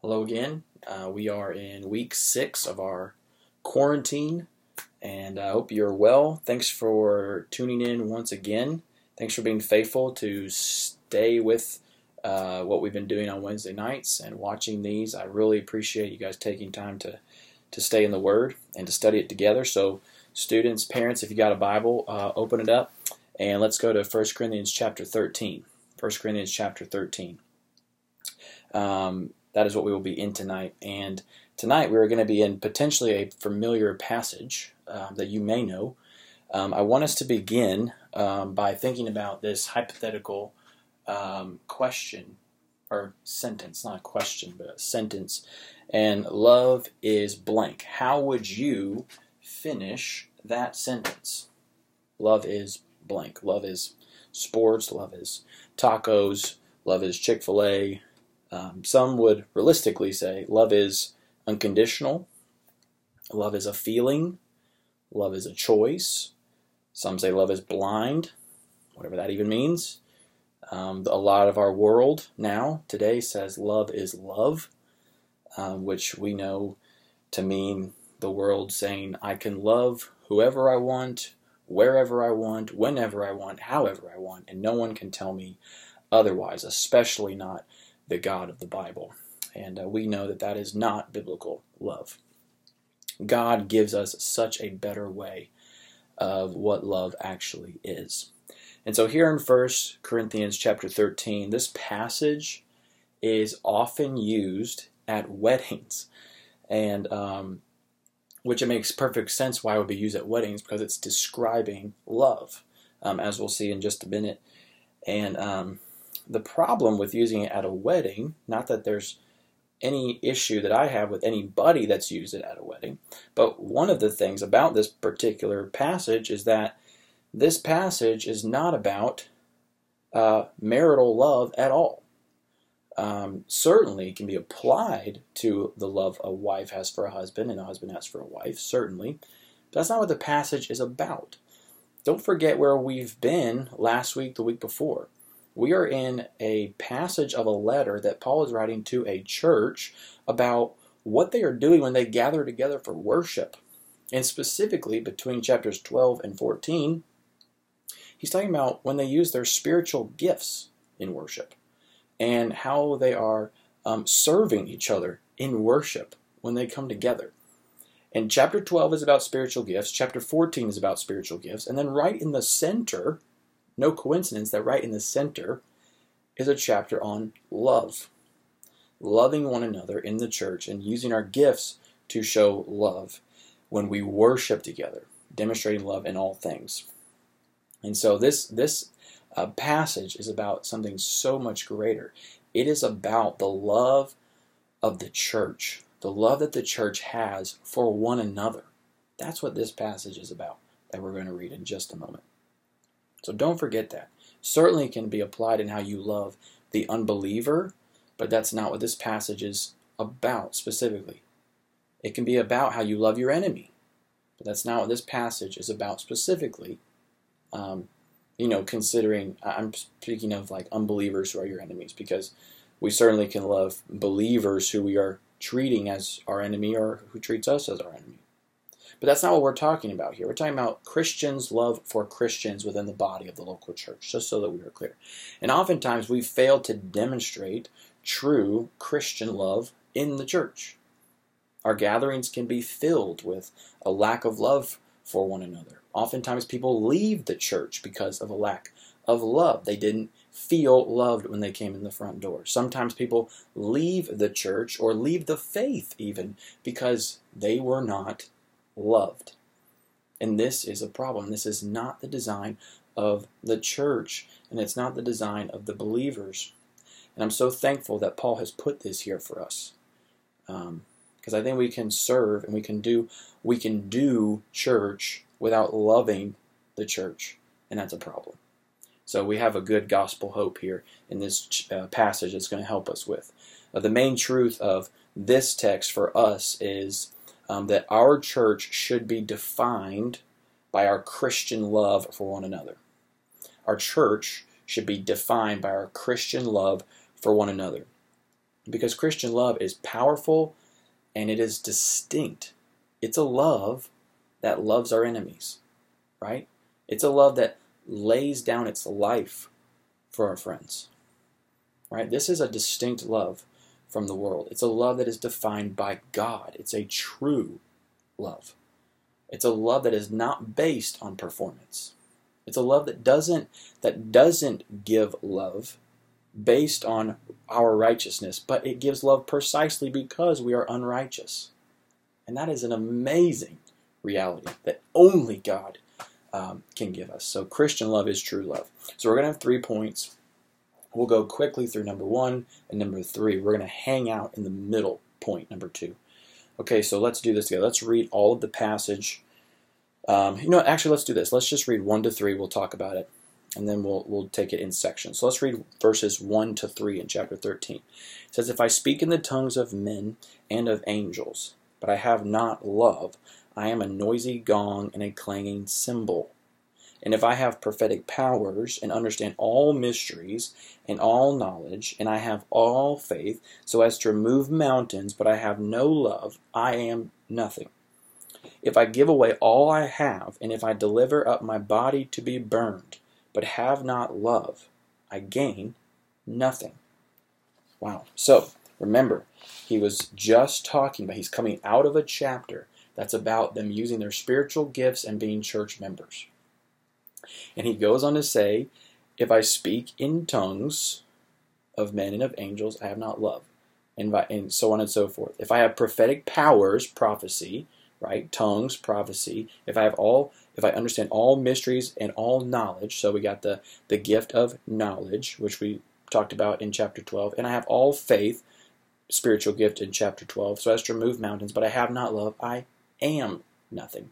Hello again. Uh, we are in week six of our quarantine, and I hope you're well. Thanks for tuning in once again. Thanks for being faithful to stay with uh, what we've been doing on Wednesday nights and watching these. I really appreciate you guys taking time to to stay in the Word and to study it together. So, students, parents, if you got a Bible, uh, open it up and let's go to 1 Corinthians chapter 13. 1 Corinthians chapter 13. Um, that is what we will be in tonight. And tonight we're going to be in potentially a familiar passage uh, that you may know. Um, I want us to begin um, by thinking about this hypothetical um, question or sentence, not a question, but a sentence. And love is blank. How would you finish that sentence? Love is blank. Love is sports. Love is tacos. Love is Chick fil A. Um, some would realistically say love is unconditional, love is a feeling, love is a choice. Some say love is blind, whatever that even means. Um, a lot of our world now, today, says love is love, um, which we know to mean the world saying, I can love whoever I want, wherever I want, whenever I want, however I want, and no one can tell me otherwise, especially not the God of the Bible. And uh, we know that that is not biblical love. God gives us such a better way of what love actually is. And so here in 1 Corinthians chapter 13, this passage is often used at weddings. And um, which it makes perfect sense why it would be used at weddings because it's describing love, um, as we'll see in just a minute. And um, the problem with using it at a wedding, not that there's any issue that I have with anybody that's used it at a wedding, but one of the things about this particular passage is that this passage is not about uh, marital love at all. Um, certainly can be applied to the love a wife has for a husband and a husband has for a wife, certainly. But that's not what the passage is about. Don't forget where we've been last week, the week before. We are in a passage of a letter that Paul is writing to a church about what they are doing when they gather together for worship. And specifically, between chapters 12 and 14, he's talking about when they use their spiritual gifts in worship and how they are um, serving each other in worship when they come together. And chapter 12 is about spiritual gifts, chapter 14 is about spiritual gifts, and then right in the center no coincidence that right in the center is a chapter on love. Loving one another in the church and using our gifts to show love when we worship together, demonstrating love in all things. And so this this uh, passage is about something so much greater. It is about the love of the church, the love that the church has for one another. That's what this passage is about that we're going to read in just a moment. So don't forget that. Certainly can be applied in how you love the unbeliever, but that's not what this passage is about specifically. It can be about how you love your enemy, but that's not what this passage is about specifically. Um, you know, considering I'm speaking of like unbelievers who are your enemies, because we certainly can love believers who we are treating as our enemy or who treats us as our enemy. But that's not what we're talking about here. We're talking about Christians' love for Christians within the body of the local church, just so that we are clear. And oftentimes we fail to demonstrate true Christian love in the church. Our gatherings can be filled with a lack of love for one another. Oftentimes people leave the church because of a lack of love. They didn't feel loved when they came in the front door. Sometimes people leave the church or leave the faith even because they were not loved. And this is a problem. This is not the design of the church, and it's not the design of the believers. And I'm so thankful that Paul has put this here for us. Because um, I think we can serve and we can do we can do church without loving the church, and that's a problem. So we have a good gospel hope here in this uh, passage that's going to help us with. Uh, the main truth of this text for us is um, that our church should be defined by our Christian love for one another. Our church should be defined by our Christian love for one another. Because Christian love is powerful and it is distinct. It's a love that loves our enemies, right? It's a love that lays down its life for our friends, right? This is a distinct love from the world. It's a love that is defined by God. It's a true love. It's a love that is not based on performance. It's a love that doesn't that doesn't give love based on our righteousness, but it gives love precisely because we are unrighteous. And that is an amazing reality that only God um, can give us. So Christian love is true love. So we're going to have three points. We'll go quickly through number one and number three. We're going to hang out in the middle point, number two. Okay, so let's do this together. Let's read all of the passage. Um, you know, actually, let's do this. Let's just read one to three. We'll talk about it, and then we'll we'll take it in sections. So let's read verses one to three in chapter thirteen. It says, "If I speak in the tongues of men and of angels, but I have not love, I am a noisy gong and a clanging cymbal." And if I have prophetic powers and understand all mysteries and all knowledge, and I have all faith so as to remove mountains, but I have no love, I am nothing. If I give away all I have, and if I deliver up my body to be burned, but have not love, I gain nothing. Wow. So, remember, he was just talking about, he's coming out of a chapter that's about them using their spiritual gifts and being church members. And he goes on to say, If I speak in tongues of men and of angels, I have not love. And, and so on and so forth. If I have prophetic powers, prophecy, right? Tongues, prophecy. If I have all, if I understand all mysteries and all knowledge, so we got the, the gift of knowledge, which we talked about in chapter 12, and I have all faith, spiritual gift in chapter 12, so as to remove mountains, but I have not love, I am nothing.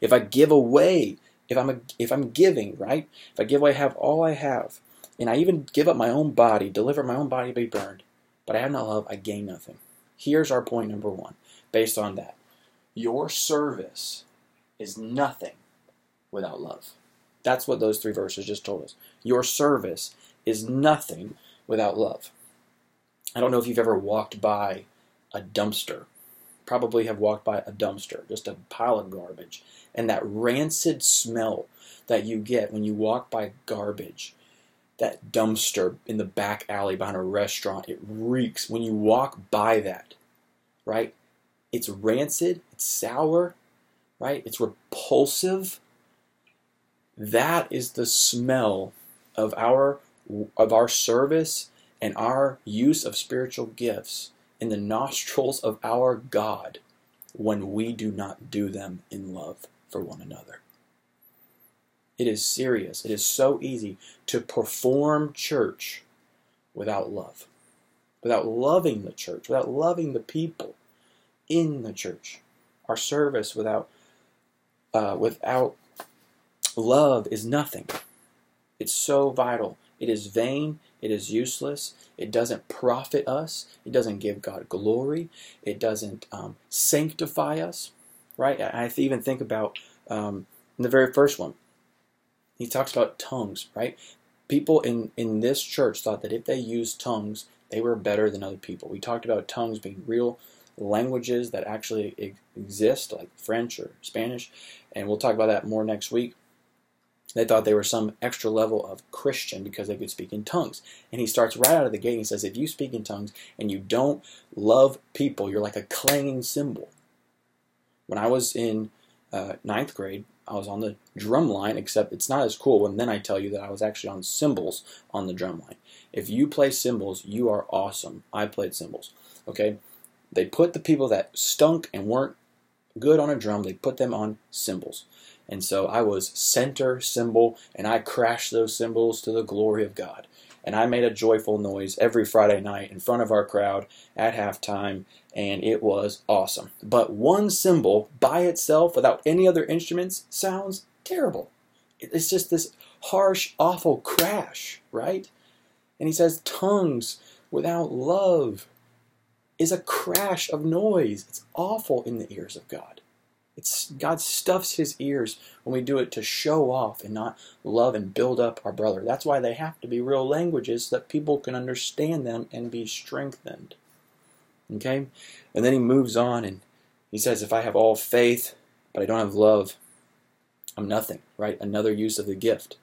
If I give away if I'm a, if I'm giving, right? If I give away have all I have, and I even give up my own body, deliver my own body to be burned, but I have not love, I gain nothing. Here's our point number one, based on that. Your service is nothing without love. That's what those three verses just told us. Your service is nothing without love. I don't know if you've ever walked by a dumpster. Probably have walked by a dumpster, just a pile of garbage and that rancid smell that you get when you walk by garbage, that dumpster in the back alley behind a restaurant, it reeks when you walk by that, right? It's rancid, it's sour, right? It's repulsive. That is the smell of our of our service and our use of spiritual gifts in the nostrils of our God when we do not do them in love for one another. It is serious. It is so easy to perform church without love, without loving the church, without loving the people in the church. Our service without uh, without love is nothing. It's so vital. It is vain. It is useless. It doesn't profit us. It doesn't give God glory. It doesn't um, sanctify us right? I even think about um, the very first one. He talks about tongues, right? People in, in this church thought that if they used tongues, they were better than other people. We talked about tongues being real languages that actually exist, like French or Spanish, and we'll talk about that more next week. They thought they were some extra level of Christian because they could speak in tongues. And he starts right out of the gate and he says, If you speak in tongues and you don't love people, you're like a clanging cymbal. When I was in uh, ninth grade, I was on the drum line, except it's not as cool when then I tell you that I was actually on cymbals on the drum line. If you play cymbals, you are awesome. I played cymbals. Okay? They put the people that stunk and weren't good on a drum, they put them on cymbals. And so I was center cymbal, and I crashed those cymbals to the glory of God. And I made a joyful noise every Friday night in front of our crowd at halftime, and it was awesome. But one cymbal by itself, without any other instruments, sounds terrible. It's just this harsh, awful crash, right? And he says, tongues without love is a crash of noise. It's awful in the ears of God. It's God stuffs his ears when we do it to show off and not love and build up our brother. That's why they have to be real languages so that people can understand them and be strengthened. Okay? And then he moves on and he says, If I have all faith, but I don't have love, I'm nothing, right? Another use of the gift,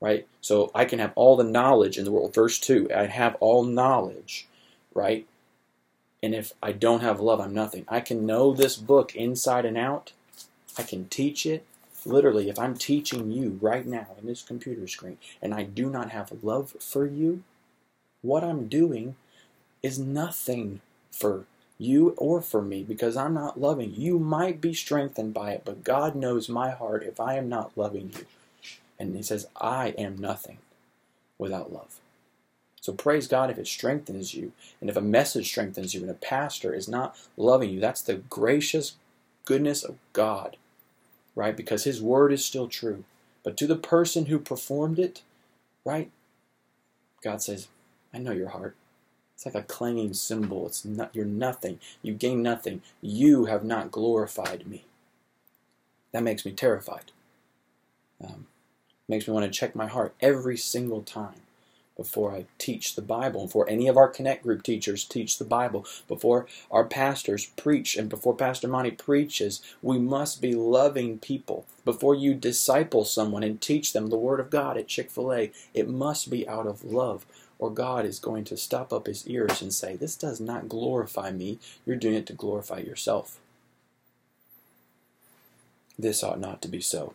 right? So I can have all the knowledge in the world. Verse 2 I have all knowledge, right? And if I don't have love, I'm nothing. I can know this book inside and out. I can teach it. Literally, if I'm teaching you right now in this computer screen and I do not have love for you, what I'm doing is nothing for you or for me because I'm not loving you. Might be strengthened by it, but God knows my heart if I am not loving you. And He says, I am nothing without love. So praise God if it strengthens you, and if a message strengthens you, and a pastor is not loving you. That's the gracious goodness of God, right? Because His word is still true. But to the person who performed it, right? God says, I know your heart. It's like a clanging cymbal. It's not, you're nothing. You gain nothing. You have not glorified me. That makes me terrified. Um, makes me want to check my heart every single time before I teach the Bible, before any of our Connect group teachers teach the Bible, before our pastors preach, and before Pastor Monty preaches, we must be loving people. Before you disciple someone and teach them the Word of God at Chick fil A, it must be out of love, or God is going to stop up his ears and say, This does not glorify me. You're doing it to glorify yourself. This ought not to be so.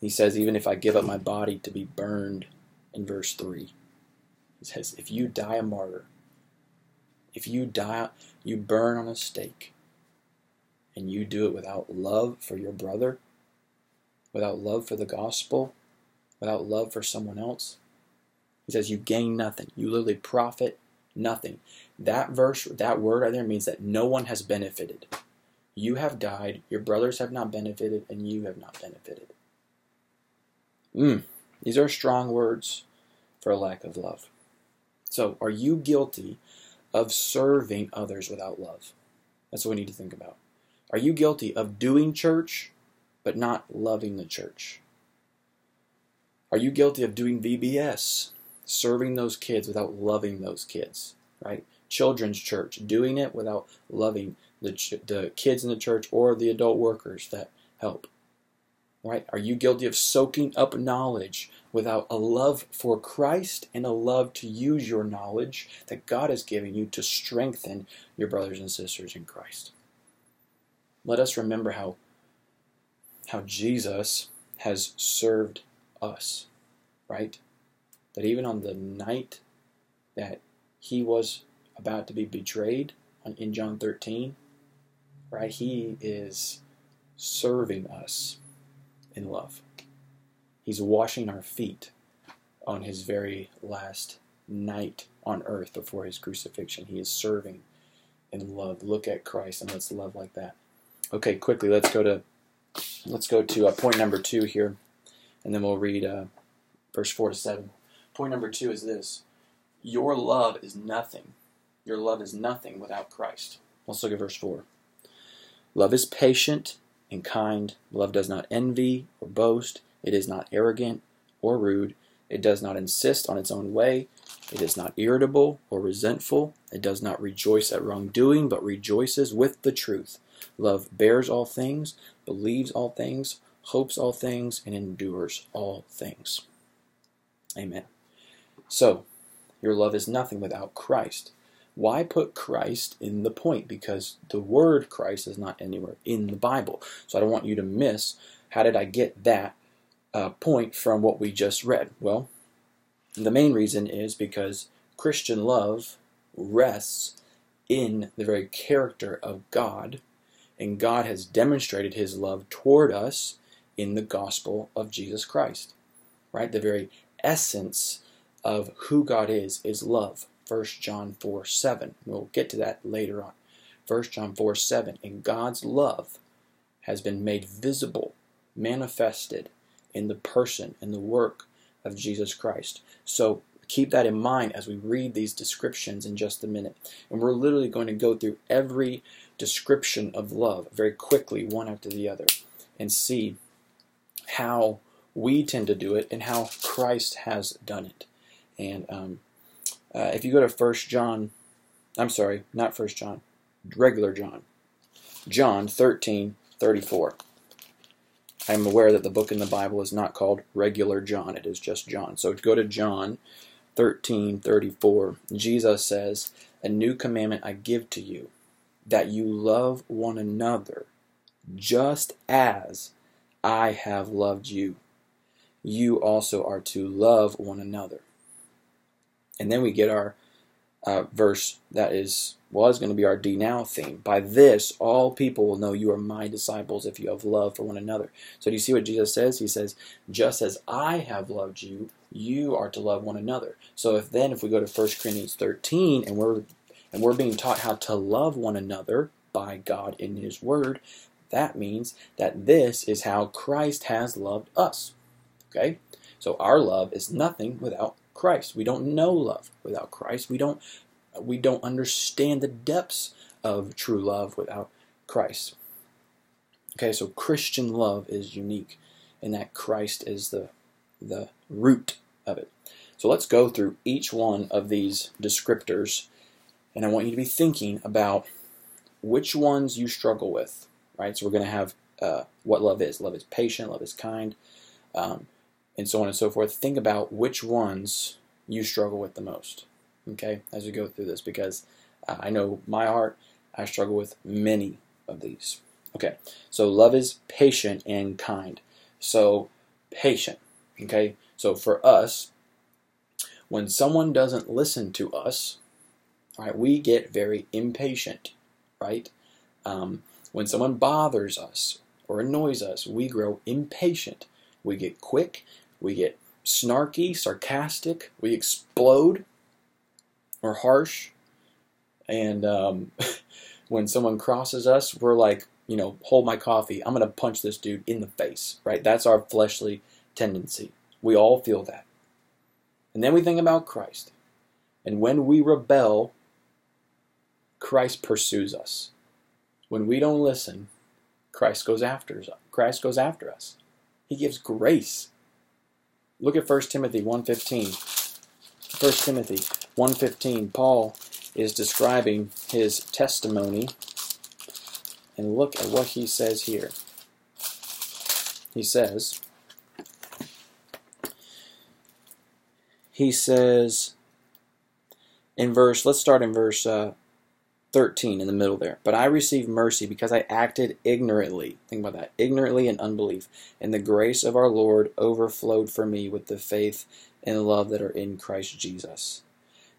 He says, Even if I give up my body to be burned, in verse 3. He says, If you die a martyr, if you die, you burn on a stake, and you do it without love for your brother, without love for the gospel, without love for someone else, he says, You gain nothing. You literally profit nothing. That verse, that word right there means that no one has benefited. You have died, your brothers have not benefited, and you have not benefited. Mm, these are strong words for a lack of love. So, are you guilty of serving others without love? That's what we need to think about. Are you guilty of doing church but not loving the church? Are you guilty of doing VBS, serving those kids without loving those kids, right? Children's church, doing it without loving the, ch- the kids in the church or the adult workers that help. Right? Are you guilty of soaking up knowledge without a love for Christ and a love to use your knowledge that God has given you to strengthen your brothers and sisters in Christ? Let us remember how how Jesus has served us, right? That even on the night that he was about to be betrayed in John 13, right? He is serving us in love. He's washing our feet on his very last night on earth before his crucifixion. He is serving in love. Look at Christ and let's love like that. Okay, quickly, let's go to let's go to uh, point number two here, and then we'll read uh, verse four to seven. Point number two is this: Your love is nothing. Your love is nothing without Christ. Let's look at verse four. Love is patient and kind. Love does not envy or boast. It is not arrogant or rude. It does not insist on its own way. It is not irritable or resentful. It does not rejoice at wrongdoing, but rejoices with the truth. Love bears all things, believes all things, hopes all things, and endures all things. Amen. So, your love is nothing without Christ. Why put Christ in the point? Because the word Christ is not anywhere in the Bible. So I don't want you to miss how did I get that uh, point from what we just read? Well, the main reason is because Christian love rests in the very character of God, and God has demonstrated his love toward us in the gospel of Jesus Christ. Right? The very essence of who God is is love. 1 John 4 7. We'll get to that later on. 1 John 4 7. And God's love has been made visible, manifested in the person and the work of Jesus Christ. So keep that in mind as we read these descriptions in just a minute. And we're literally going to go through every description of love very quickly, one after the other, and see how we tend to do it and how Christ has done it. And um, uh, if you go to First John, I'm sorry, not First John, regular John, John 13, 34. I am aware that the book in the Bible is not called regular John, it is just John. So go to John 13, 34. Jesus says, A new commandment I give to you, that you love one another, just as I have loved you. You also are to love one another. And then we get our uh, verse that is was going to be our DNOW theme. By this, all people will know you are my disciples if you have love for one another. So, do you see what Jesus says? He says, Just as I have loved you, you are to love one another. So, if then, if we go to 1 Corinthians 13 and we're and we're being taught how to love one another by God in His Word, that means that this is how Christ has loved us. Okay? So, our love is nothing without Christ. We don't know love without Christ. We don't we don't understand the depths of true love without Christ. Okay, so Christian love is unique in that Christ is the the root of it. So let's go through each one of these descriptors and I want you to be thinking about which ones you struggle with, right? So we're going to have uh, what love is. Love is patient, love is kind, um, and so on and so forth. Think about which ones you struggle with the most okay, as we go through this because uh, I know my heart, I struggle with many of these. Okay, so love is patient and kind. So, patient, okay? So, for us, when someone doesn't listen to us, right, we get very impatient, right? Um, when someone bothers us or annoys us, we grow impatient. We get quick, we get snarky, sarcastic, we explode, or harsh. And um, when someone crosses us, we're like, you know, hold my coffee. I'm going to punch this dude in the face, right? That's our fleshly tendency. We all feel that. And then we think about Christ. And when we rebel, Christ pursues us. When we don't listen, Christ goes after us. Christ goes after us. He gives grace. Look at 1 Timothy 1.15. 1 Timothy 115, Paul is describing his testimony. And look at what he says here. He says, he says in verse, let's start in verse uh, 13 in the middle there. But I received mercy because I acted ignorantly. Think about that. Ignorantly in unbelief. And the grace of our Lord overflowed for me with the faith and love that are in Christ Jesus.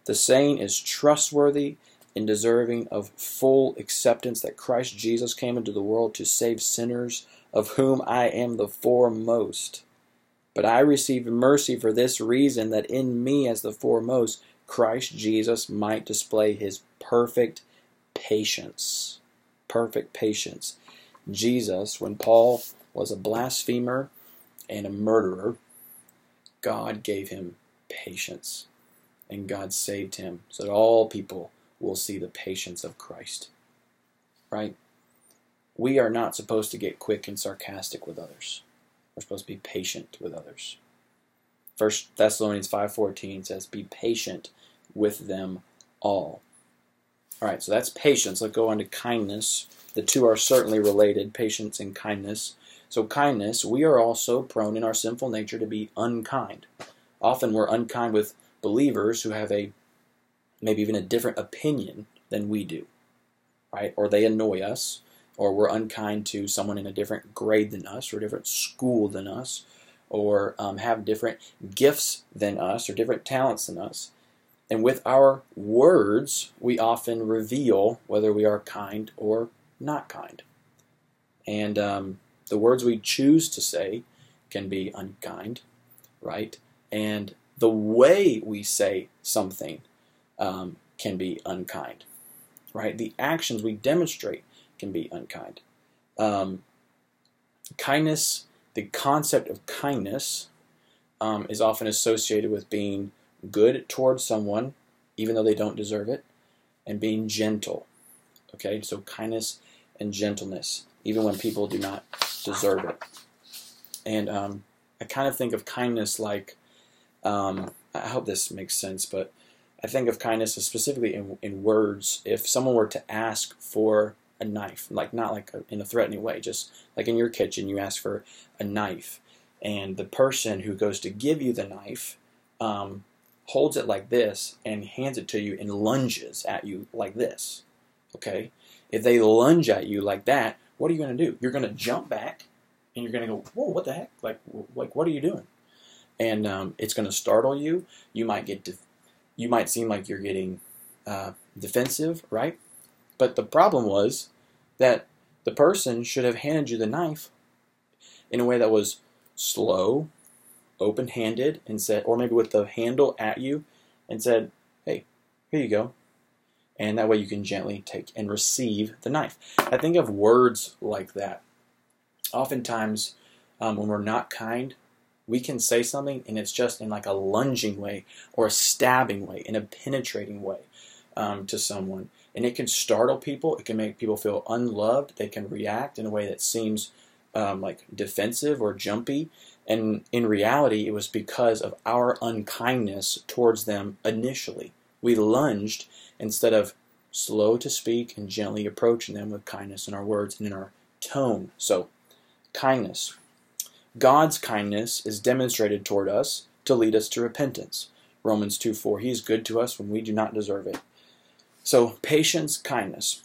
The saying is trustworthy and deserving of full acceptance that Christ Jesus came into the world to save sinners, of whom I am the foremost. But I received mercy for this reason that in me, as the foremost, Christ Jesus might display his perfect patience. Perfect patience. Jesus, when Paul was a blasphemer and a murderer, God gave him patience and God saved him so that all people will see the patience of Christ. Right? We are not supposed to get quick and sarcastic with others. We're supposed to be patient with others. First Thessalonians 5:14 says, "Be patient with them all." All right, so that's patience. Let's go on to kindness. The two are certainly related, patience and kindness. So kindness, we are also prone in our sinful nature to be unkind. Often we're unkind with believers who have a maybe even a different opinion than we do, right? Or they annoy us, or we're unkind to someone in a different grade than us, or a different school than us, or um, have different gifts than us, or different talents than us. And with our words, we often reveal whether we are kind or not kind. And um, the words we choose to say can be unkind, right? And the way we say something um, can be unkind, right? The actions we demonstrate can be unkind. Um, kindness, the concept of kindness, um, is often associated with being good towards someone, even though they don't deserve it, and being gentle, Okay, so kindness and gentleness, even when people do not deserve it. And um, I kind of think of kindness like, um, I hope this makes sense, but I think of kindness as specifically in, in words. If someone were to ask for a knife, like not like a, in a threatening way, just like in your kitchen, you ask for a knife, and the person who goes to give you the knife um, holds it like this and hands it to you and lunges at you like this. Okay? If they lunge at you like that, what are you going to do? You're going to jump back and you're going to go, whoa, what the heck? Like, like what are you doing? And um, it's going to startle you. You might get, you might seem like you're getting uh, defensive, right? But the problem was that the person should have handed you the knife in a way that was slow, open handed, and said, or maybe with the handle at you, and said, hey, here you go. And that way you can gently take and receive the knife. I think of words like that. Oftentimes, um, when we're not kind, we can say something and it's just in like a lunging way or a stabbing way, in a penetrating way um, to someone. And it can startle people. It can make people feel unloved. They can react in a way that seems um, like defensive or jumpy. And in reality, it was because of our unkindness towards them initially. We lunged instead of slow to speak and gently approaching them with kindness in our words and in our tone. So, kindness. God's kindness is demonstrated toward us to lead us to repentance. Romans 2 4. He is good to us when we do not deserve it. So, patience, kindness.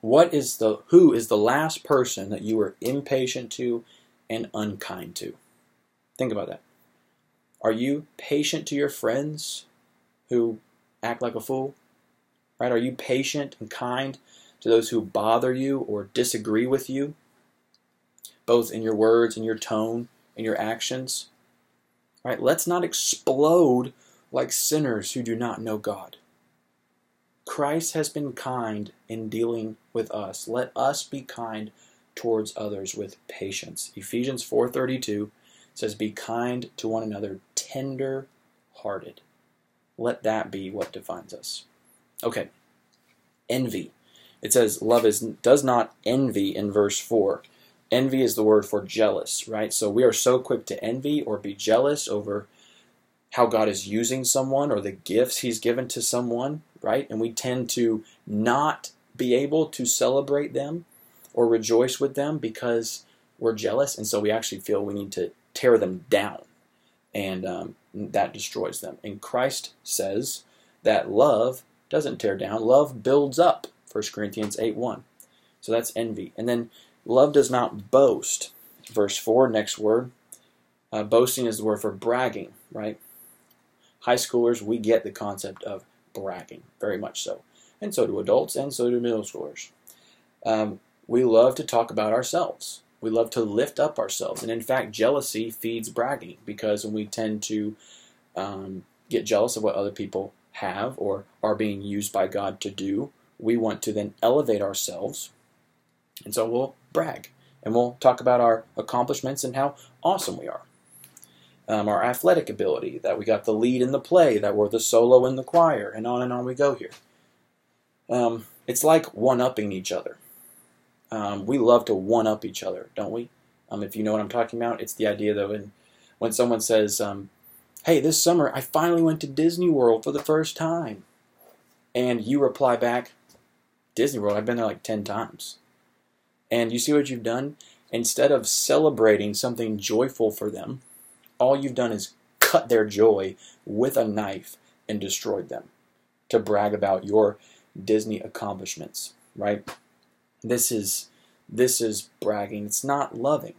What is the who is the last person that you were impatient to and unkind to? Think about that. Are you patient to your friends who act like a fool? Right? Are you patient and kind to those who bother you or disagree with you, both in your words and your tone and your actions? Right? Let's not explode like sinners who do not know God. Christ has been kind in dealing with us. Let us be kind towards others with patience. Ephesians 4:32 says be kind to one another, tender hearted. Let that be what defines us. Okay. Envy. It says love is does not envy in verse 4. Envy is the word for jealous, right? So we are so quick to envy or be jealous over how God is using someone or the gifts he's given to someone, right? And we tend to not be able to celebrate them or rejoice with them because we're jealous. And so we actually feel we need to tear them down. And um, that destroys them. And Christ says that love doesn't tear down, love builds up. 1 Corinthians 8 1. So that's envy. And then love does not boast. Verse 4, next word. Uh, boasting is the word for bragging, right? High schoolers, we get the concept of bragging, very much so. And so do adults, and so do middle schoolers. Um, we love to talk about ourselves. We love to lift up ourselves. And in fact, jealousy feeds bragging because when we tend to um, get jealous of what other people have or are being used by God to do, we want to then elevate ourselves. And so we'll brag and we'll talk about our accomplishments and how awesome we are. Um, our athletic ability, that we got the lead in the play, that we're the solo in the choir, and on and on we go here. Um, it's like one upping each other. Um, we love to one up each other, don't we? Um, if you know what I'm talking about, it's the idea though, when someone says, um, hey, this summer I finally went to Disney World for the first time. And you reply back, Disney World, I've been there like 10 times. And you see what you've done? Instead of celebrating something joyful for them, all you've done is cut their joy with a knife and destroyed them to brag about your Disney accomplishments, right? This is this is bragging. It's not loving.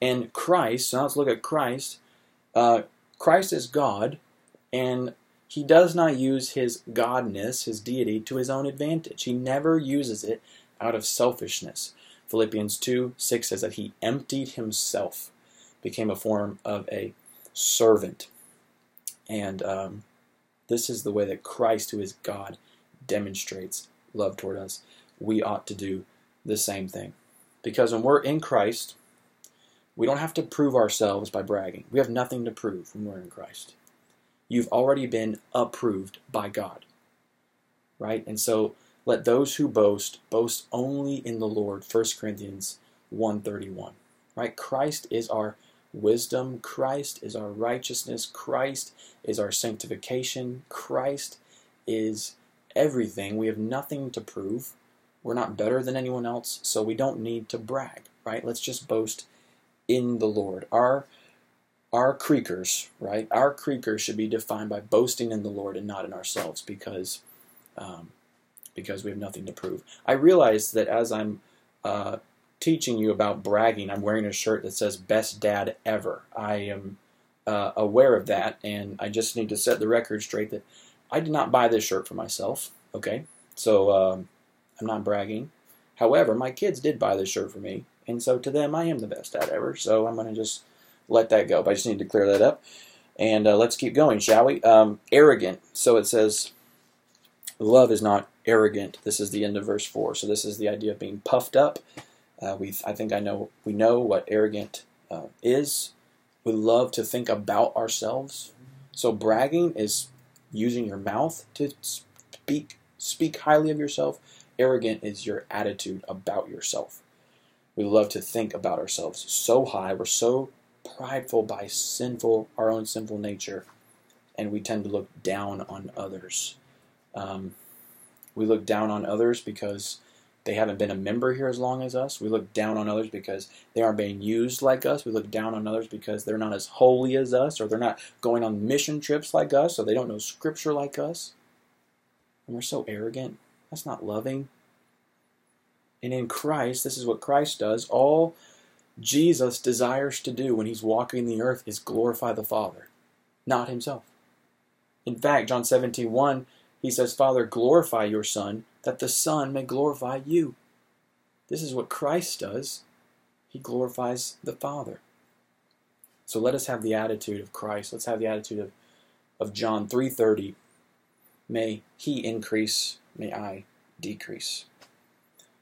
And Christ, so now let's look at Christ. Uh, Christ is God, and he does not use his godness, his deity, to his own advantage. He never uses it out of selfishness. Philippians 2 6 says that he emptied himself, became a form of a servant. And um, this is the way that Christ, who is God, demonstrates love toward us. We ought to do the same thing. Because when we're in Christ, we don't have to prove ourselves by bragging. We have nothing to prove when we're in Christ. You've already been approved by God. Right? And so Let those who boast boast only in the Lord. 1 Corinthians 131. Right? Christ is our wisdom. Christ is our righteousness. Christ is our sanctification. Christ is everything. We have nothing to prove. We're not better than anyone else, so we don't need to brag, right? Let's just boast in the Lord. Our our creakers, right? Our creakers should be defined by boasting in the Lord and not in ourselves, because um, because we have nothing to prove. I realize that as I'm uh, teaching you about bragging, I'm wearing a shirt that says "Best Dad Ever." I am uh, aware of that, and I just need to set the record straight that I did not buy this shirt for myself. Okay, so um, I'm not bragging. However, my kids did buy this shirt for me, and so to them, I am the best dad ever. So I'm going to just let that go. But I just need to clear that up. And uh, let's keep going, shall we? Um, arrogant. So it says, love is not arrogant. This is the end of verse four. So this is the idea of being puffed up. Uh, we, I think I know, we know what arrogant uh, is. We love to think about ourselves. So bragging is using your mouth to speak speak highly of yourself. Arrogant is your attitude about yourself. We love to think about ourselves so high. We're so prideful by sinful, our own sinful nature, and we tend to look down on others. Um, we look down on others because they haven't been a member here as long as us. We look down on others because they aren't being used like us. We look down on others because they're not as holy as us, or they're not going on mission trips like us, or they don't know scripture like us. And we're so arrogant. That's not loving. And in Christ, this is what Christ does. All Jesus desires to do when he's walking the earth is glorify the Father, not himself. In fact, John 17, 1, he says, Father, glorify your Son, that the Son may glorify you. This is what Christ does. He glorifies the Father. So let us have the attitude of Christ. Let's have the attitude of, of John 3:30. May he increase, may I decrease.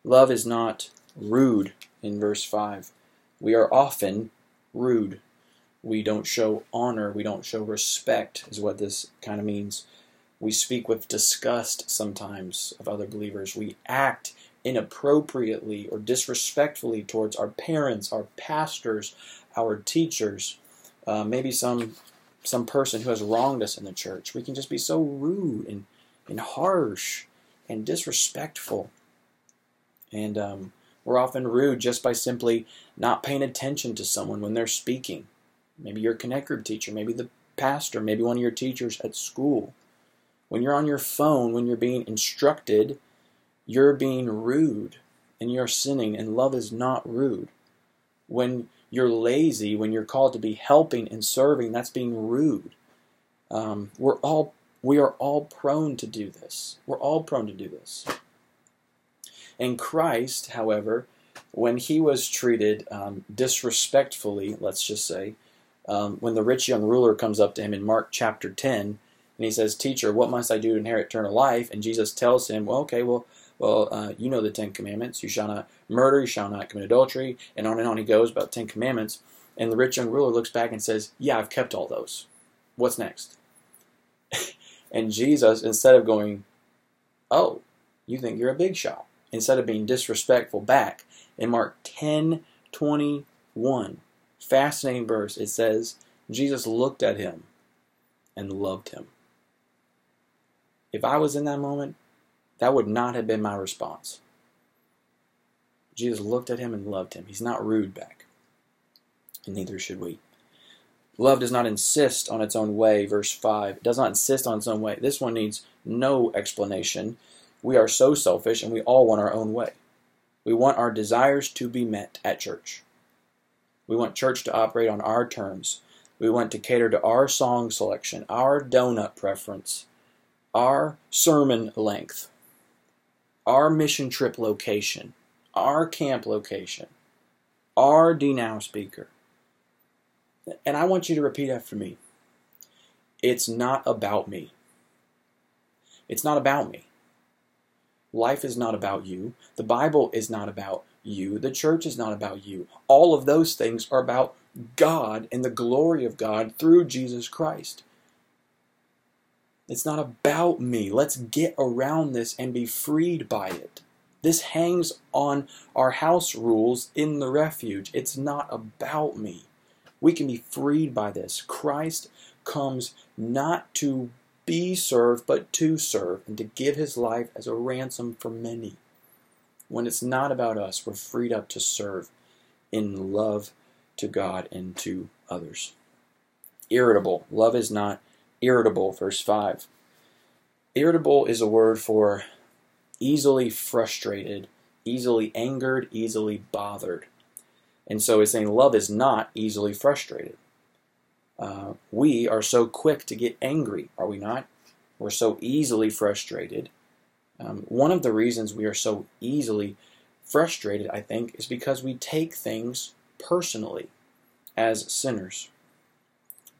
Love is not rude in verse 5. We are often rude. We don't show honor, we don't show respect, is what this kind of means. We speak with disgust sometimes of other believers. We act inappropriately or disrespectfully towards our parents, our pastors, our teachers, uh, maybe some some person who has wronged us in the church. We can just be so rude and, and harsh and disrespectful. And um, we're often rude just by simply not paying attention to someone when they're speaking. Maybe your connect group teacher, maybe the pastor, maybe one of your teachers at school. When you're on your phone, when you're being instructed, you're being rude and you're sinning, and love is not rude. When you're lazy, when you're called to be helping and serving, that's being rude. Um, we're all we are all prone to do this. We're all prone to do this. And Christ, however, when he was treated um, disrespectfully, let's just say, um, when the rich young ruler comes up to him in Mark chapter 10, and he says, Teacher, what must I do to inherit eternal life? And Jesus tells him, Well, okay, well, well, uh, you know the Ten Commandments. You shall not murder, you shall not commit adultery, and on and on he goes about Ten Commandments. And the rich young ruler looks back and says, Yeah, I've kept all those. What's next? and Jesus, instead of going, Oh, you think you're a big shot, instead of being disrespectful back, in Mark ten twenty one, fascinating verse, it says, Jesus looked at him and loved him. If I was in that moment, that would not have been my response. Jesus looked at him and loved him. He's not rude back. And neither should we. Love does not insist on its own way, verse 5. It does not insist on its own way. This one needs no explanation. We are so selfish and we all want our own way. We want our desires to be met at church. We want church to operate on our terms. We want to cater to our song selection, our donut preference, our sermon length, our mission trip location, our camp location, our DNOW speaker. And I want you to repeat after me. It's not about me. It's not about me. Life is not about you. The Bible is not about you. The church is not about you. All of those things are about God and the glory of God through Jesus Christ. It's not about me. Let's get around this and be freed by it. This hangs on our house rules in the refuge. It's not about me. We can be freed by this. Christ comes not to be served, but to serve and to give his life as a ransom for many. When it's not about us, we're freed up to serve in love to God and to others. Irritable. Love is not irritable. Verse 5. Irritable is a word for easily frustrated, easily angered, easily bothered. And so it's saying love is not easily frustrated. Uh, we are so quick to get angry, are we not? We're so easily frustrated. Um, one of the reasons we are so easily frustrated, I think, is because we take things personally as sinners.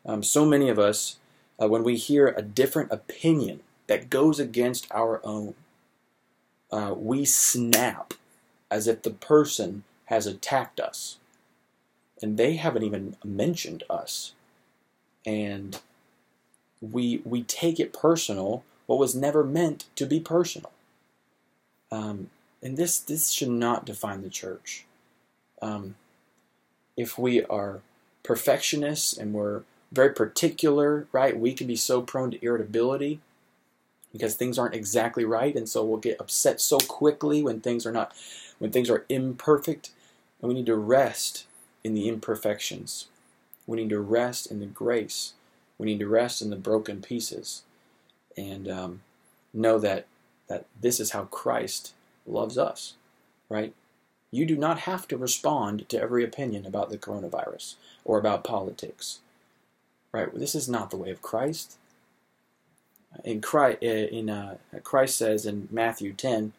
Um, so many of us, uh, when we hear a different opinion that goes against our own, uh, we snap as if the person has attacked us. And they haven't even mentioned us. And we, we take it personal, what was never meant to be personal. Um, and this, this should not define the church. Um, if we are perfectionists and we're very particular, right, we can be so prone to irritability because things aren't exactly right, and so we'll get upset so quickly when things are not, when things are imperfect, and we need to rest in the imperfections. We need to rest in the grace. We need to rest in the broken pieces, and um, know that that this is how Christ loves us, right? You do not have to respond to every opinion about the coronavirus or about politics, right? This is not the way of Christ in Christ, in uh, Christ says in Matthew 10,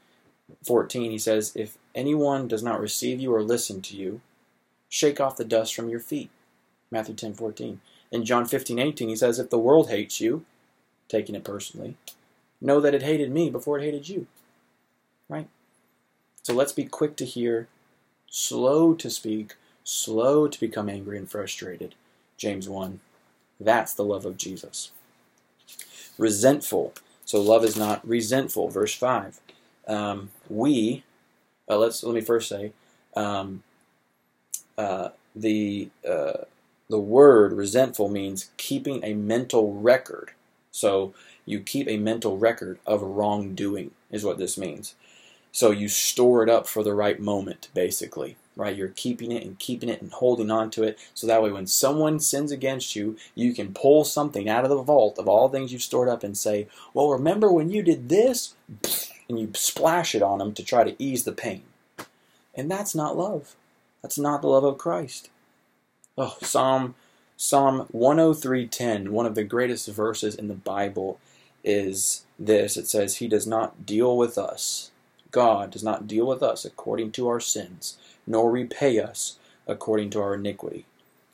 14, he says, If anyone does not receive you or listen to you, shake off the dust from your feet. Matthew 10, 14. In John 15, 18, he says, If the world hates you, taking it personally, know that it hated me before it hated you. Right? So let's be quick to hear, slow to speak, slow to become angry and frustrated. James 1. That's the love of Jesus resentful. So love is not resentful. Verse five. Um, we, uh, let's let me first say, um, uh, the uh, the word resentful means keeping a mental record. So you keep a mental record of wrongdoing is what this means. So you store it up for the right moment, basically right? You're keeping it and keeping it and holding on to it. So that way, when someone sins against you, you can pull something out of the vault of all things you've stored up and say, Well, remember when you did this? And you splash it on them to try to ease the pain. And that's not love. That's not the love of Christ. Oh, Psalm Psalm 103:10, one of the greatest verses in the Bible is this. It says, "He does not deal with us. God does not deal with us according to our sins, nor repay us according to our iniquity.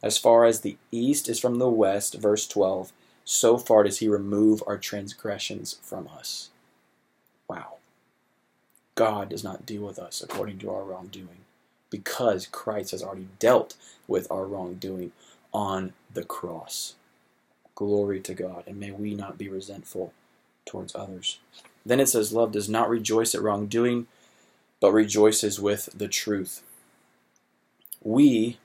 As far as the east is from the west, verse 12, so far does he remove our transgressions from us. Wow. God does not deal with us according to our wrongdoing because Christ has already dealt with our wrongdoing on the cross. Glory to God, and may we not be resentful towards others. Then it says, Love does not rejoice at wrongdoing, but rejoices with the truth we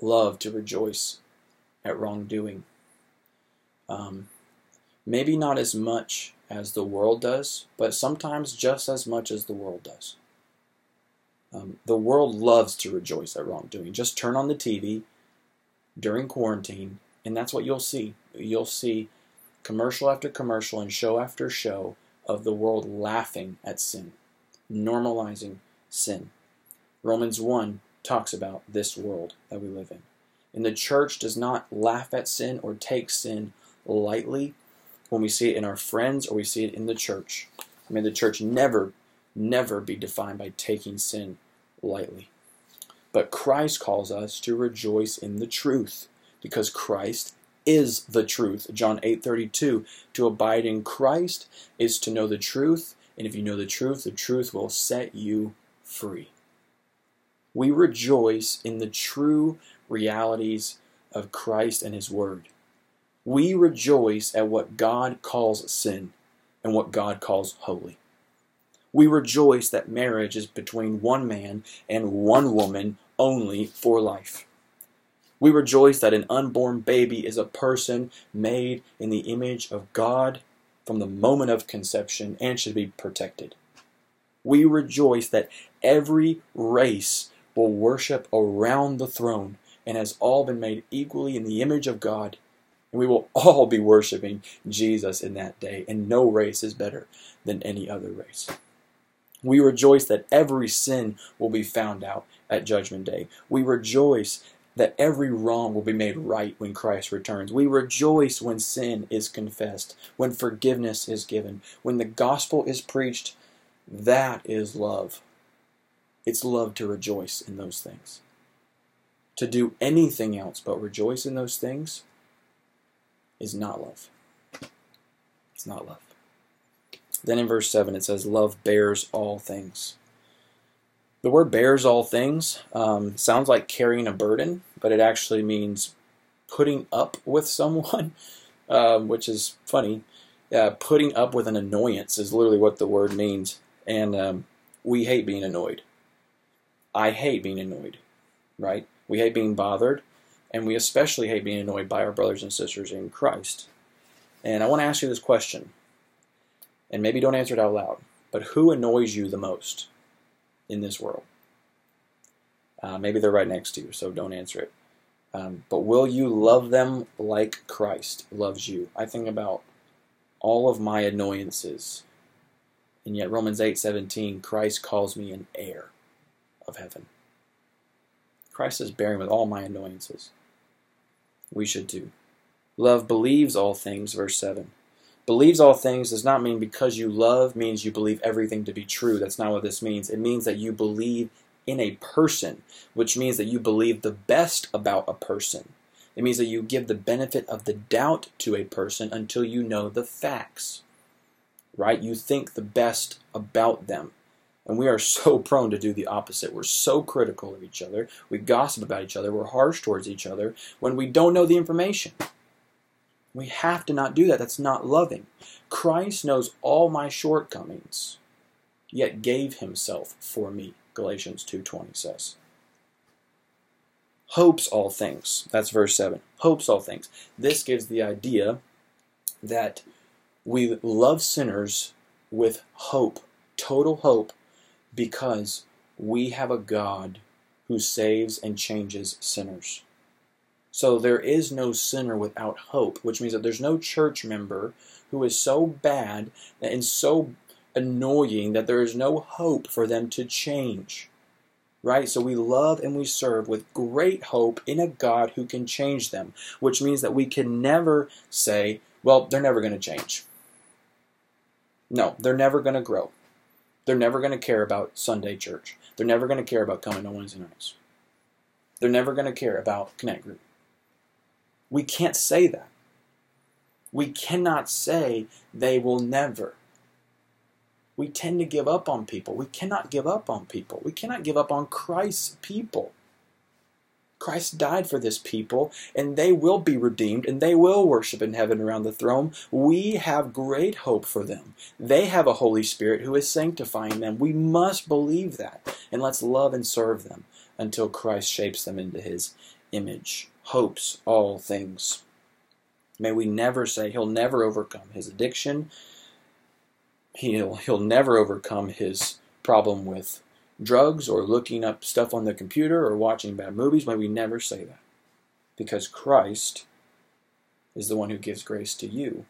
love to rejoice at wrongdoing. Um, maybe not as much as the world does, but sometimes just as much as the world does. Um, the world loves to rejoice at wrongdoing. Just turn on the TV during quarantine, and that's what you'll see. You'll see commercial after commercial and show after show of the world laughing at sin, normalizing sin. Romans 1 talks about this world that we live in. And the church does not laugh at sin or take sin lightly when we see it in our friends or we see it in the church. May the church never, never be defined by taking sin lightly. But Christ calls us to rejoice in the truth because Christ is the truth. John 8:32 to abide in Christ is to know the truth and if you know the truth the truth will set you free we rejoice in the true realities of Christ and His Word. We rejoice at what God calls sin and what God calls holy. We rejoice that marriage is between one man and one woman only for life. We rejoice that an unborn baby is a person made in the image of God from the moment of conception and should be protected. We rejoice that every race will worship around the throne and has all been made equally in the image of God. And we will all be worshiping Jesus in that day, and no race is better than any other race. We rejoice that every sin will be found out at Judgment Day. We rejoice that every wrong will be made right when Christ returns. We rejoice when sin is confessed, when forgiveness is given, when the gospel is preached. That is love. It's love to rejoice in those things. To do anything else but rejoice in those things is not love. It's not love. Then in verse 7 it says, Love bears all things. The word bears all things um, sounds like carrying a burden, but it actually means putting up with someone, um, which is funny. Uh, putting up with an annoyance is literally what the word means. And um, we hate being annoyed. I hate being annoyed, right? We hate being bothered, and we especially hate being annoyed by our brothers and sisters in Christ. And I want to ask you this question and maybe don't answer it out loud, but who annoys you the most in this world? Uh, maybe they're right next to you, so don't answer it. Um, but will you love them like Christ loves you? I think about all of my annoyances, and yet Romans 8:17, Christ calls me an heir of heaven. Christ is bearing with all my annoyances. We should too. Love believes all things, verse 7 believes all things does not mean because you love means you believe everything to be true. That's not what this means. It means that you believe in a person, which means that you believe the best about a person. It means that you give the benefit of the doubt to a person until you know the facts. Right? You think the best about them. And we are so prone to do the opposite. We're so critical of each other. We gossip about each other. We're harsh towards each other when we don't know the information. We have to not do that. That's not loving. Christ knows all my shortcomings, yet gave himself for me. Galatians 2:20 says. Hopes all things. That's verse 7. Hopes all things. This gives the idea that we love sinners with hope, total hope, because we have a God who saves and changes sinners. So there is no sinner without hope, which means that there's no church member who is so bad and so annoying that there is no hope for them to change. Right? So we love and we serve with great hope in a God who can change them, which means that we can never say, well, they're never going to change. No, they're never going to grow. They're never going to care about Sunday church. They're never going to care about coming to Wednesday nights. They're never going to care about Connect Group. We can't say that. We cannot say they will never. We tend to give up on people. We cannot give up on people. We cannot give up on Christ's people. Christ died for this people, and they will be redeemed, and they will worship in heaven around the throne. We have great hope for them. They have a Holy Spirit who is sanctifying them. We must believe that, and let's love and serve them until Christ shapes them into his image hopes all things. May we never say he'll never overcome his addiction. He'll he'll never overcome his problem with drugs or looking up stuff on the computer or watching bad movies. May we never say that. Because Christ is the one who gives grace to you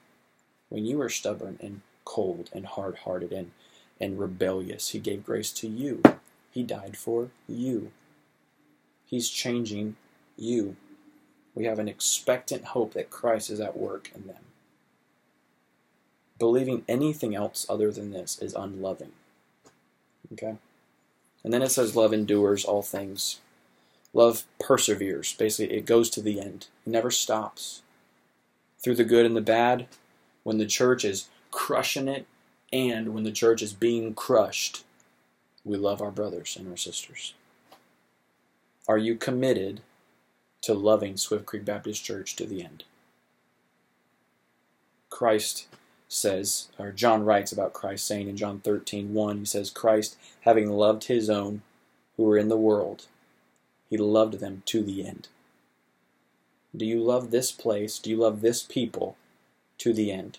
when you are stubborn and cold and hard hearted and, and rebellious. He gave grace to you. He died for you. He's changing you. We have an expectant hope that Christ is at work in them. Believing anything else other than this is unloving. Okay? And then it says, Love endures all things. Love perseveres. Basically, it goes to the end, it never stops. Through the good and the bad, when the church is crushing it, and when the church is being crushed, we love our brothers and our sisters. Are you committed to loving Swift Creek Baptist Church to the end. Christ says, or John writes about Christ saying in John 13, 1, he says, Christ, having loved his own who were in the world, he loved them to the end. Do you love this place? Do you love this people to the end?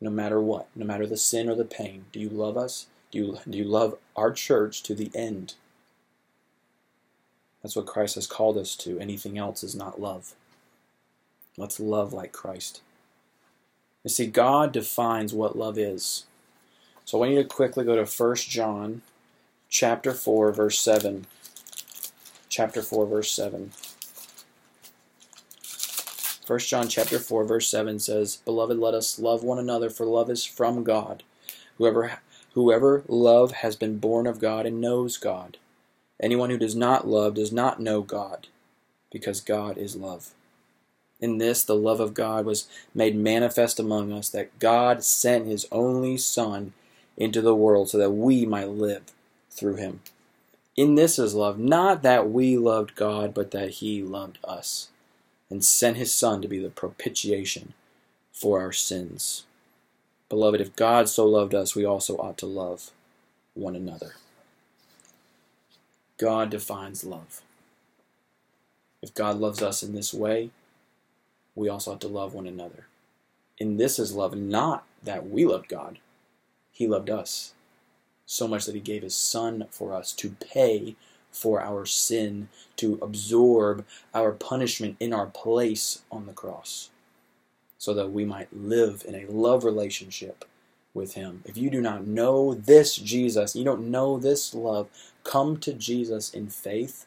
No matter what, no matter the sin or the pain, do you love us? Do you, do you love our church to the end? That's what Christ has called us to. Anything else is not love. Let's love like Christ. You see, God defines what love is. So I want you to quickly go to 1 John chapter 4, verse 7. Chapter 4, verse 7. 1 John chapter 4 verse 7 says, "Beloved, let us love one another, for love is from God. Whoever whoever love has been born of God and knows God. Anyone who does not love does not know God, because God is love." In this the love of God was made manifest among us that God sent his only son into the world so that we might live through him. In this is love, not that we loved God, but that he loved us and sent his Son to be the propitiation for our sins. Beloved, if God so loved us, we also ought to love one another. God defines love. If God loves us in this way, we also ought to love one another. And this is love, not that we loved God, He loved us so much that He gave His Son for us to pay for our sin, to absorb our punishment in our place on the cross, so that we might live in a love relationship with Him. If you do not know this Jesus, you don't know this love, come to Jesus in faith.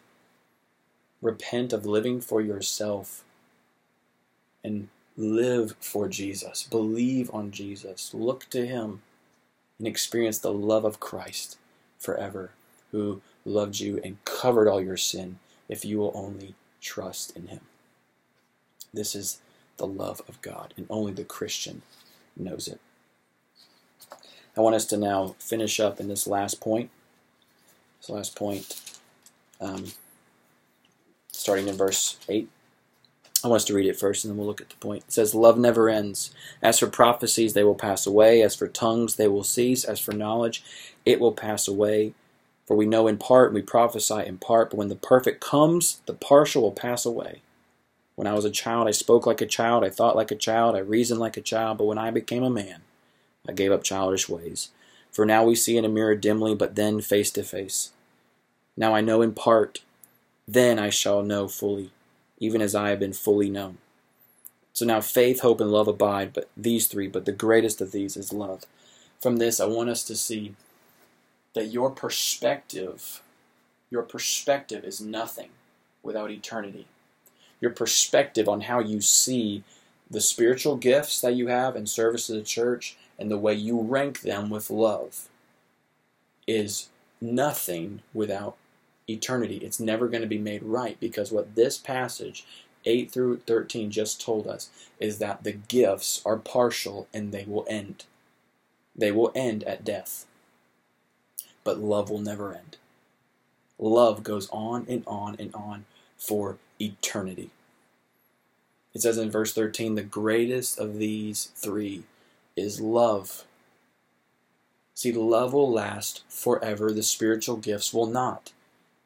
Repent of living for yourself and live for Jesus. Believe on Jesus. Look to Him and experience the love of Christ forever, who loved you and covered all your sin if you will only trust in him. This is the love of God, and only the Christian knows it. I want us to now finish up in this last point. This last point, um, starting in verse 8. I want us to read it first and then we'll look at the point. It says, Love never ends. As for prophecies, they will pass away. As for tongues, they will cease. As for knowledge, it will pass away. For we know in part and we prophesy in part, but when the perfect comes, the partial will pass away. When I was a child, I spoke like a child, I thought like a child, I reasoned like a child, but when I became a man, I gave up childish ways. For now we see in a mirror dimly, but then face to face. Now I know in part, then I shall know fully, even as I have been fully known. So now faith, hope, and love abide, but these three, but the greatest of these is love. From this, I want us to see that your perspective, your perspective is nothing without eternity. Your perspective on how you see the spiritual gifts that you have and service to the church and the way you rank them with love is nothing without eternity. It's never going to be made right because what this passage 8 through 13 just told us is that the gifts are partial and they will end. They will end at death but love will never end. Love goes on and on and on for eternity. It says in verse 13, the greatest of these three is love. See, love will last forever, the spiritual gifts will not.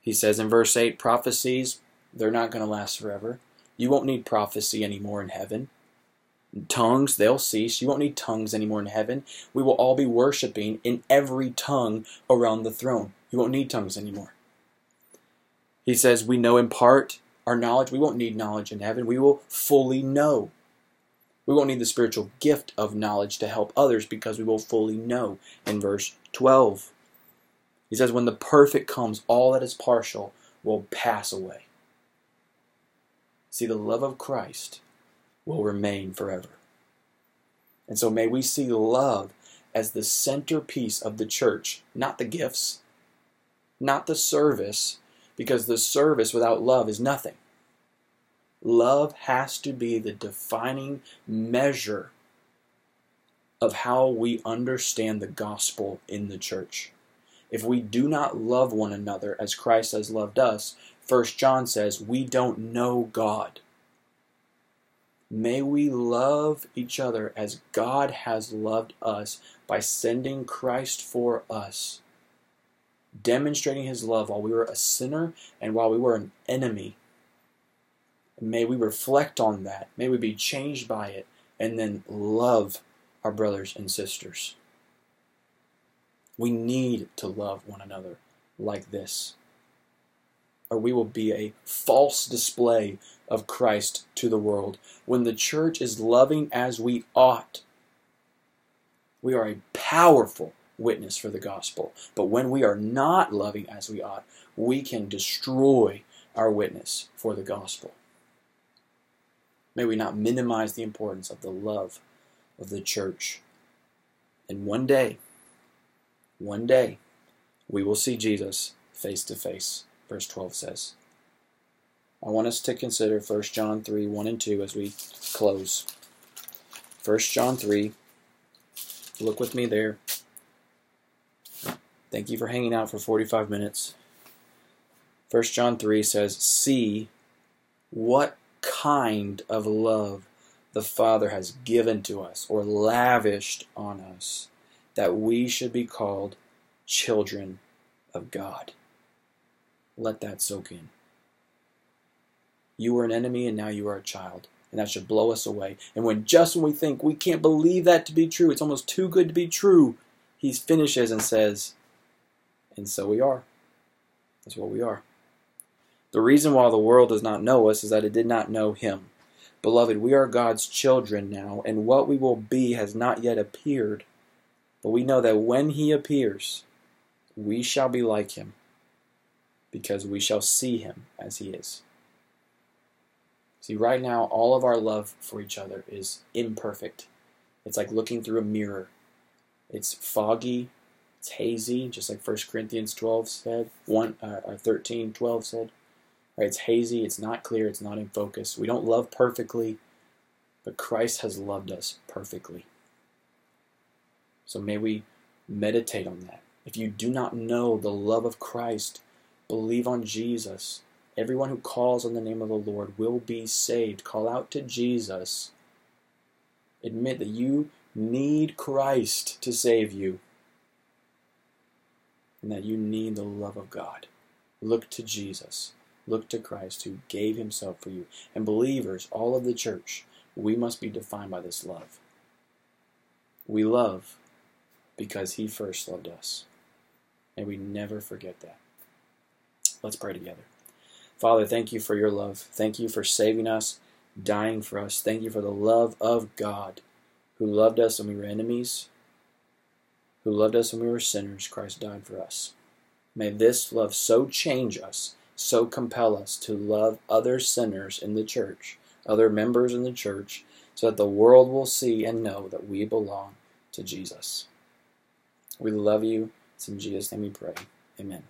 He says in verse 8, prophecies, they're not going to last forever. You won't need prophecy anymore in heaven. Tongues, they'll cease. You won't need tongues anymore in heaven. We will all be worshiping in every tongue around the throne. You won't need tongues anymore. He says, We know in part our knowledge. We won't need knowledge in heaven. We will fully know. We won't need the spiritual gift of knowledge to help others because we will fully know. In verse 12, he says, When the perfect comes, all that is partial will pass away. See, the love of Christ will remain forever. And so may we see love as the centerpiece of the church, not the gifts, not the service, because the service without love is nothing. Love has to be the defining measure of how we understand the gospel in the church. If we do not love one another as Christ has loved us, 1 John says, we don't know God. May we love each other as God has loved us by sending Christ for us, demonstrating his love while we were a sinner and while we were an enemy. May we reflect on that. May we be changed by it and then love our brothers and sisters. We need to love one another like this, or we will be a false display of Christ to the world. When the church is loving as we ought, we are a powerful witness for the gospel. But when we are not loving as we ought, we can destroy our witness for the gospel. May we not minimize the importance of the love of the church. And one day, one day, we will see Jesus face to face, verse 12 says. I want us to consider 1 John 3 1 and 2 as we close. 1 John 3, look with me there. Thank you for hanging out for 45 minutes. 1 John 3 says, See what kind of love the Father has given to us or lavished on us that we should be called children of God. Let that soak in. You were an enemy and now you are a child. And that should blow us away. And when just when we think we can't believe that to be true, it's almost too good to be true, he finishes and says, And so we are. That's what we are. The reason why the world does not know us is that it did not know him. Beloved, we are God's children now, and what we will be has not yet appeared. But we know that when he appears, we shall be like him, because we shall see him as he is. See, right now, all of our love for each other is imperfect. It's like looking through a mirror. It's foggy, it's hazy, just like 1 Corinthians 12 said, 1, uh, 13, 12 said. Right? It's hazy, it's not clear, it's not in focus. We don't love perfectly, but Christ has loved us perfectly. So may we meditate on that. If you do not know the love of Christ, believe on Jesus. Everyone who calls on the name of the Lord will be saved. Call out to Jesus. Admit that you need Christ to save you and that you need the love of God. Look to Jesus. Look to Christ who gave himself for you. And believers, all of the church, we must be defined by this love. We love because he first loved us. And we never forget that. Let's pray together. Father, thank you for your love. Thank you for saving us, dying for us. Thank you for the love of God who loved us when we were enemies, who loved us when we were sinners. Christ died for us. May this love so change us so compel us to love other sinners in the church, other members in the church, so that the world will see and know that we belong to Jesus. We love you. It's in Jesus' name we pray. Amen.